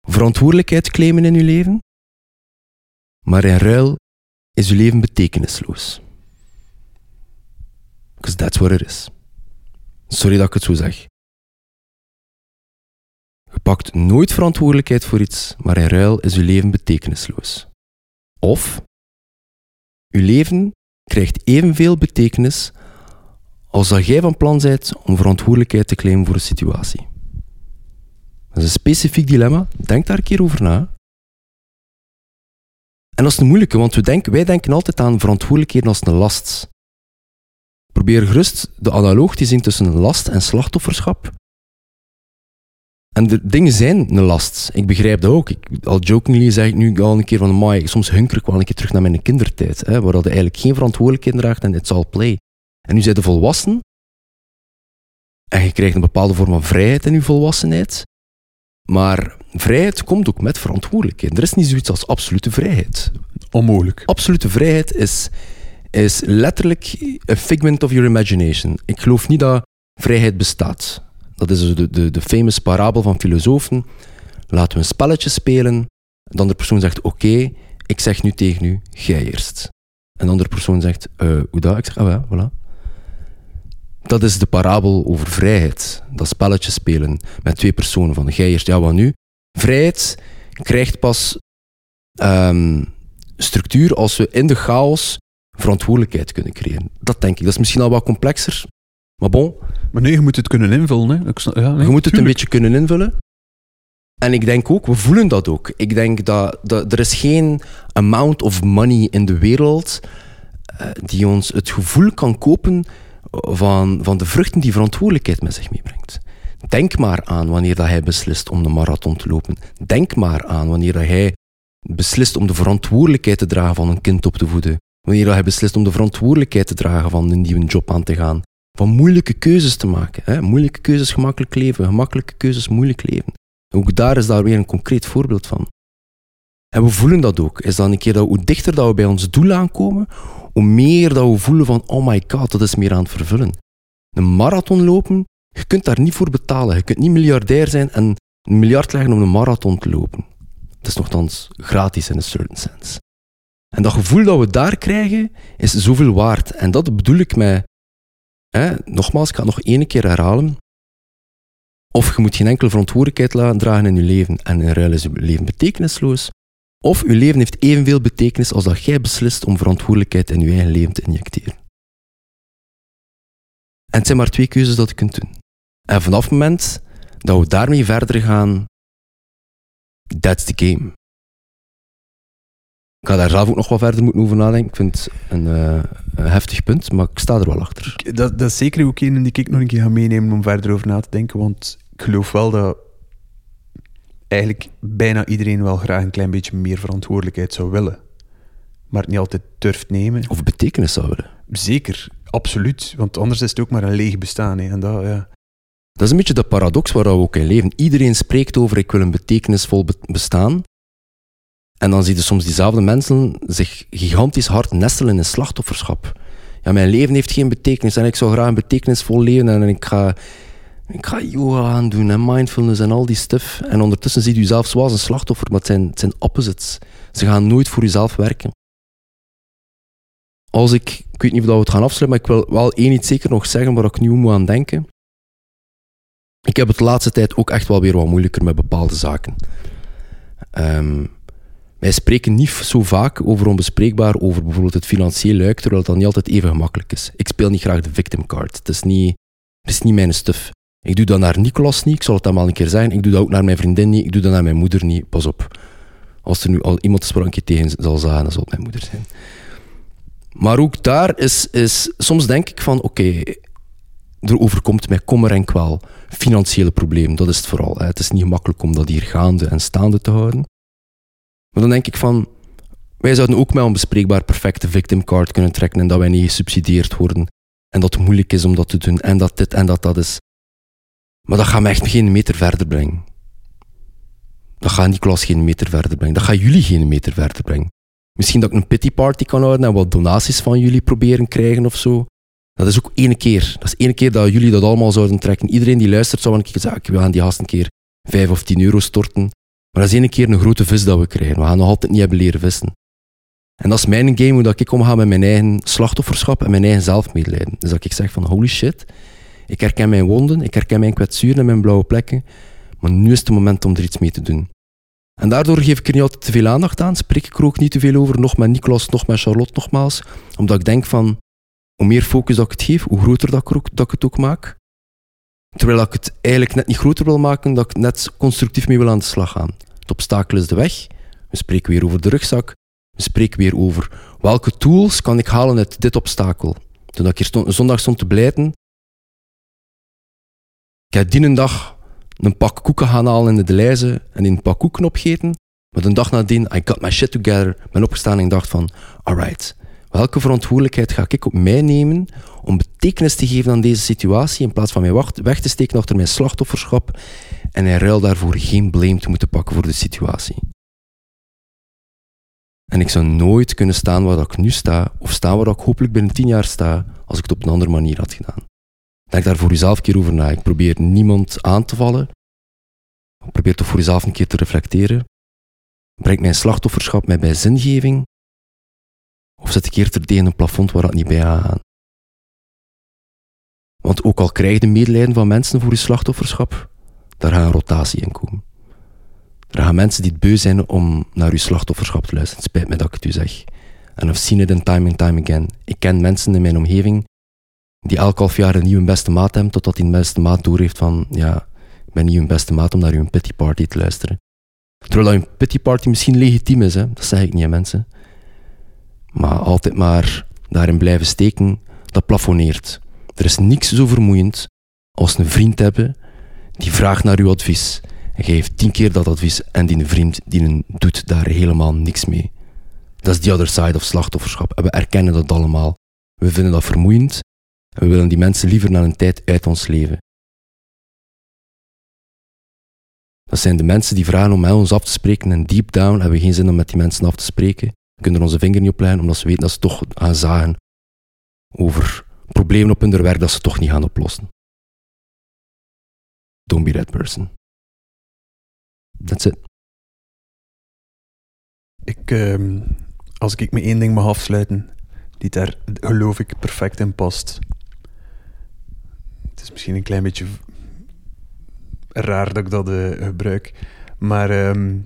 verantwoordelijkheid claimen in je leven, maar in ruil is je leven betekenisloos. Because that's what it is. Sorry dat ik het zo zeg. Je pakt nooit verantwoordelijkheid voor iets, maar in ruil is je leven betekenisloos. Of je leven krijgt evenveel betekenis als dat jij van plan bent om verantwoordelijkheid te claimen voor een situatie. Dat is een specifiek dilemma. Denk daar een keer over na. En dat is een moeilijke, want we denken, wij denken altijd aan verantwoordelijkheden als een last. Probeer gerust de analoog te zien tussen last en slachtofferschap. En de dingen zijn een last. Ik begrijp dat ook. Ik, al jokingly zeg ik nu al een keer van, my, soms hunker ik wel een keer terug naar mijn kindertijd, hè, waar dat eigenlijk geen verantwoordelijkheid draagt en it's all play. En nu zijn de volwassen en je krijgt een bepaalde vorm van vrijheid in je volwassenheid. Maar vrijheid komt ook met verantwoordelijkheid. Er is niet zoiets als absolute vrijheid. Onmogelijk. Absolute vrijheid is, is letterlijk a figment of your imagination. Ik geloof niet dat vrijheid bestaat. Dat is de, de, de famous parabel van filosofen. Laten we een spelletje spelen. De andere persoon zegt, oké, ik zeg nu tegen u, jij eerst. En de andere persoon zegt, uh, hoe dat? Ik zeg, ah ja, voilà. Dat is de parabel over vrijheid. Dat spelletje spelen met twee personen. Van jij eerst, ja, wat nu? Vrijheid krijgt pas um, structuur als we in de chaos verantwoordelijkheid kunnen creëren. Dat denk ik. Dat is misschien al wat complexer, maar bon. Maar nee, je moet het kunnen invullen. Hè? Ik snap- ja, nee, je moet het een beetje kunnen invullen. En ik denk ook, we voelen dat ook. Ik denk dat, dat er is geen amount of money in de wereld eh, die ons het gevoel kan kopen van, van de vruchten die verantwoordelijkheid met zich meebrengt. Denk maar aan wanneer dat hij beslist om de marathon te lopen. Denk maar aan wanneer dat hij beslist om de verantwoordelijkheid te dragen van een kind op te voeden. Wanneer dat hij beslist om de verantwoordelijkheid te dragen van een nieuwe job aan te gaan. Van moeilijke keuzes te maken. Hè? Moeilijke keuzes, gemakkelijk leven. Gemakkelijke keuzes, moeilijk leven. Ook daar is daar weer een concreet voorbeeld van. En we voelen dat ook. Is dan een keer dat hoe dichter dat we bij ons doel aankomen, hoe meer dat we voelen van oh my god, dat is meer aan het vervullen. Een marathon lopen, je kunt daar niet voor betalen. Je kunt niet miljardair zijn en een miljard leggen om een marathon te lopen. Het is nogthans gratis in een certain sense. En dat gevoel dat we daar krijgen, is zoveel waard. En dat bedoel ik met... Hè, nogmaals, ik ga het nog één keer herhalen. Of je moet geen enkele verantwoordelijkheid dragen in je leven. En in ruil is je leven betekenisloos. Of je leven heeft evenveel betekenis als dat jij beslist om verantwoordelijkheid in je eigen leven te injecteren. En het zijn maar twee keuzes dat je kunt doen. En vanaf het moment dat we daarmee verder gaan, that's the game. Ik ga daar zelf ook nog wat verder moeten over nadenken. Ik vind het een, eh, een heftig punt, maar ik sta er wel achter. Dat, dat is zeker ook een die ik nog een keer ga meenemen om verder over na te denken. Want ik geloof wel dat eigenlijk bijna iedereen wel graag een klein beetje meer verantwoordelijkheid zou willen. Maar het niet altijd durft nemen. Of betekenis zou willen. Zeker, absoluut. Want anders is het ook maar een leeg bestaan. Hè. En dat, ja. Dat is een beetje de paradox waar we ook in leven. Iedereen spreekt over ik wil een betekenisvol be- bestaan. En dan zie je soms diezelfde mensen zich gigantisch hard nestelen in slachtofferschap. Ja, mijn leven heeft geen betekenis en ik zou graag een betekenisvol leven en ik ga, ik ga yoga gaan doen en mindfulness en al die stuff. En ondertussen ziet u zelf zoals een slachtoffer, maar het zijn, het zijn opposites. Ze gaan nooit voor uzelf werken. Als ik, ik weet niet of we het gaan afsluiten, maar ik wil wel één iets zeker nog zeggen waar ik nu moet aan denken. Ik heb het de laatste tijd ook echt wel weer wat moeilijker met bepaalde zaken. Ehm, wij spreken niet zo vaak over onbespreekbaar, over bijvoorbeeld het financieel luik, terwijl dan niet altijd even gemakkelijk is. Ik speel niet graag de victim card. Het is niet, het is niet mijn stuff. Ik doe dat naar Nicolas niet, ik zal het hem al een keer zeggen. Ik doe dat ook naar mijn vriendin niet, ik doe dat naar mijn moeder niet. Pas op. Als er nu al iemand een sprankje tegen zal zeggen, dan zal het mijn moeder zijn. Maar ook daar is, is soms denk ik van, oké, er overkomt mij kommer en kwel. Financiële probleem, dat is het vooral. Het is niet gemakkelijk om dat hier gaande en staande te houden. Maar dan denk ik van, wij zouden ook met een bespreekbaar perfecte victim card kunnen trekken en dat wij niet gesubsidieerd worden. En dat het moeilijk is om dat te doen en dat dit en dat dat is. Maar dat gaat me echt geen meter verder brengen. Dat gaat Nicolas geen meter verder brengen. Dat gaat jullie geen meter verder brengen. Misschien dat ik een pity party kan houden en wat donaties van jullie proberen krijgen of zo. Dat is ook één keer. Dat is één keer dat jullie dat allemaal zouden trekken. Iedereen die luistert zou een keer zeggen, we gaan die gast een keer vijf of tien euro storten. Maar dat is één keer een grote vis dat we krijgen. We gaan nog altijd niet hebben leren vissen. En dat is mijn game, hoe dat ik omga met mijn eigen slachtofferschap en mijn eigen zelfmedelijden. Dus dat ik zeg van, holy shit, ik herken mijn wonden, ik herken mijn kwetsuren en mijn blauwe plekken, maar nu is het moment om er iets mee te doen. En daardoor geef ik er niet altijd te veel aandacht aan, spreek ik er ook niet te veel over, nog met Nicolas, nog met Charlotte nogmaals, omdat ik denk van, hoe meer focus dat ik het geef, hoe groter dat ik, dat ik het ook maak. Terwijl ik het eigenlijk net niet groter wil maken, dat ik net constructief mee wil aan de slag gaan. Het obstakel is de weg. We spreken weer over de rugzak. We spreken weer over welke tools kan ik halen uit dit obstakel. Toen ik hier stond, zondag stond te blijten, ik heb die een dag een pak koeken gaan halen in de Deleize en een pak koeken opgeten. Maar de dag nadien, I got my shit together, ben opgestaan en dacht van, alright, welke verantwoordelijkheid ga ik op mij nemen om betekenis te geven aan deze situatie in plaats van mij weg te steken achter mijn slachtofferschap en in ruil daarvoor geen blame te moeten pakken voor de situatie. En ik zou nooit kunnen staan waar ik nu sta, of staan waar ik hopelijk binnen tien jaar sta, als ik het op een andere manier had gedaan. Denk daar voor jezelf een keer over na. Ik probeer niemand aan te vallen. Probeer toch voor jezelf een keer te reflecteren. Brengt mijn slachtofferschap mij bij zingeving? Of zet ik eerder tegen een plafond waar dat niet bij gaan? Want ook al krijg je de medelijden van mensen voor je slachtofferschap, daar gaat een rotatie in komen. Er gaan mensen die het beu zijn om naar uw slachtofferschap te luisteren. Spijt me dat ik het u zeg. En I've seen it in time and time again. Ik ken mensen in mijn omgeving die elk half jaar een nieuwe beste maat hebben, totdat die beste maat doorheeft van, ja, ik ben niet een beste maat om naar uw pity party te luisteren. Terwijl een pity party misschien legitiem is, hè? dat zeg ik niet aan mensen. Maar altijd maar daarin blijven steken, dat plafonneert. Er is niks zo vermoeiend als een vriend hebben die vraagt naar uw advies. En geeft tien keer dat advies en die vriend die doet daar helemaal niks mee. Dat is the other side of slachtofferschap. En we erkennen dat allemaal. We vinden dat vermoeiend en we willen die mensen liever naar een tijd uit ons leven. Dat zijn de mensen die vragen om met ons af te spreken en deep down hebben we geen zin om met die mensen af te spreken. We kunnen onze vinger niet op omdat ze weten dat ze toch gaan zagen over problemen op hun werk dat ze toch niet gaan oplossen. Don't be that person. That's it. Ik, ehm, als ik me één ding mag afsluiten, die daar geloof ik perfect in past. Het is misschien een klein beetje raar dat ik dat eh, gebruik. Maar ehm,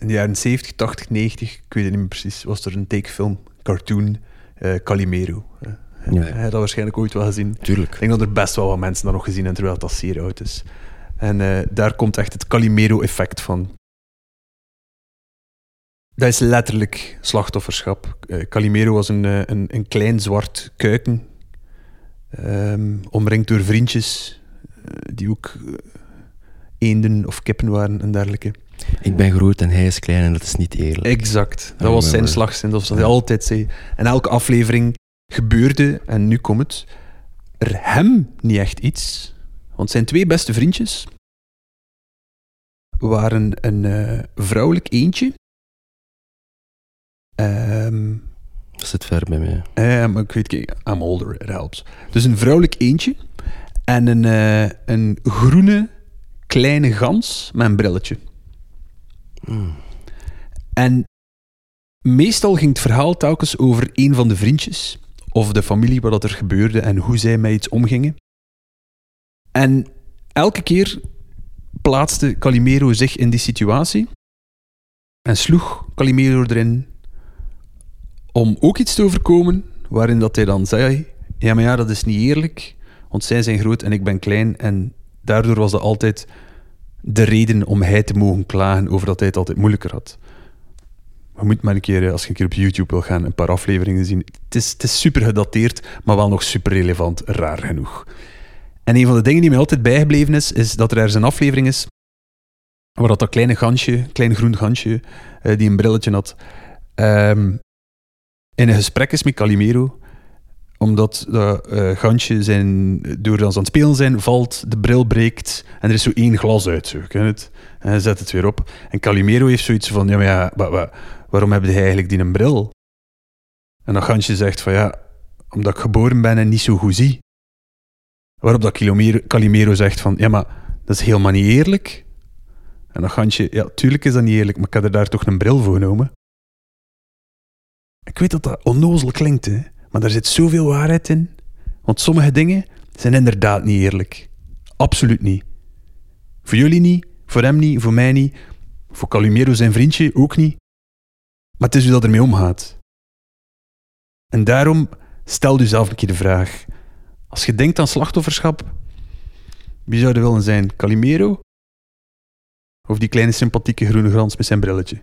in de jaren 70, 80, 90, ik weet het niet meer precies, was er een takefilm, cartoon, eh, Calimero. Uh, Ja. Heb je dat waarschijnlijk ooit wel gezien? Tuurlijk. Ik denk dat er best wel wat mensen dat nog gezien hebben, terwijl dat zeer oud is. En eh, daar komt echt het Calimero-effect van. Dat is letterlijk slachtofferschap. Calimero was een, een, een klein zwart kuiken, ehm, omringd door vriendjes, die ook eenden of kippen waren en dergelijke. Ik ben groot en hij is klein en dat is niet eerlijk. Exact. Dat Ja, was zijn slagzin, dat Ja. hij altijd zei. En elke aflevering gebeurde, en nu komt het, er hem niet echt iets. Want zijn twee beste vriendjes waren een eh, vrouwelijk eendje. Ehm, Dat zit ver bij mij. eh, maar ik weet niet, I'm older, it helps. Dus een vrouwelijk eendje en een, eh, een groene kleine gans met een brilletje. En meestal ging het verhaal telkens over een van de vriendjes of de familie wat dat er gebeurde en hoe zij met iets omgingen. En elke keer plaatste Calimero zich in die situatie en sloeg Calimero erin om ook iets te overkomen waarin dat hij dan zei: Ja, maar ja, dat is niet eerlijk, want zij zijn groot en ik ben klein. En daardoor was dat altijd de reden om hij te mogen klagen over dat hij het altijd moeilijker had. Je moet maar een keer, eh, als je een keer op YouTube wil gaan, een paar afleveringen zien. Het is, het is super gedateerd, maar wel nog super relevant, raar genoeg. En een van de dingen die mij altijd bijgebleven is, is dat er een aflevering is waar dat, dat kleine gansje, klein groen gansje, eh, die een brilletje had, ehm, in een gesprek is met Calimero, omdat dat eh, gansje zijn, door als ze aan het spelen zijn, valt, de bril breekt en er is zo één glas uit. Ken het? En hij zet het weer op. En Calimero heeft zoiets van, ja, maar ja, wa- wa- waarom heb je eigenlijk die een bril? En dat gansje zegt van, ja, omdat ik geboren ben en niet zo goed zie. Waarop dat Calimero, Calimero zegt van, ja, maar dat is helemaal niet eerlijk. En dat gansje, ja, tuurlijk is dat niet eerlijk, maar ik heb er daar toch een bril voor genomen. Ik weet dat dat onnozel klinkt, hè, maar daar zit zoveel waarheid in. Want sommige dingen zijn inderdaad niet eerlijk. Absoluut niet. Voor jullie niet, voor hem niet, voor mij niet, voor Calimero zijn vriendje ook niet. Maar het is hoe dat ermee omgaat. En daarom stel jezelf een keer de vraag: als je denkt aan slachtofferschap, wie zou er willen zijn? Calimero? Of die kleine sympathieke groene grans met zijn brilletje?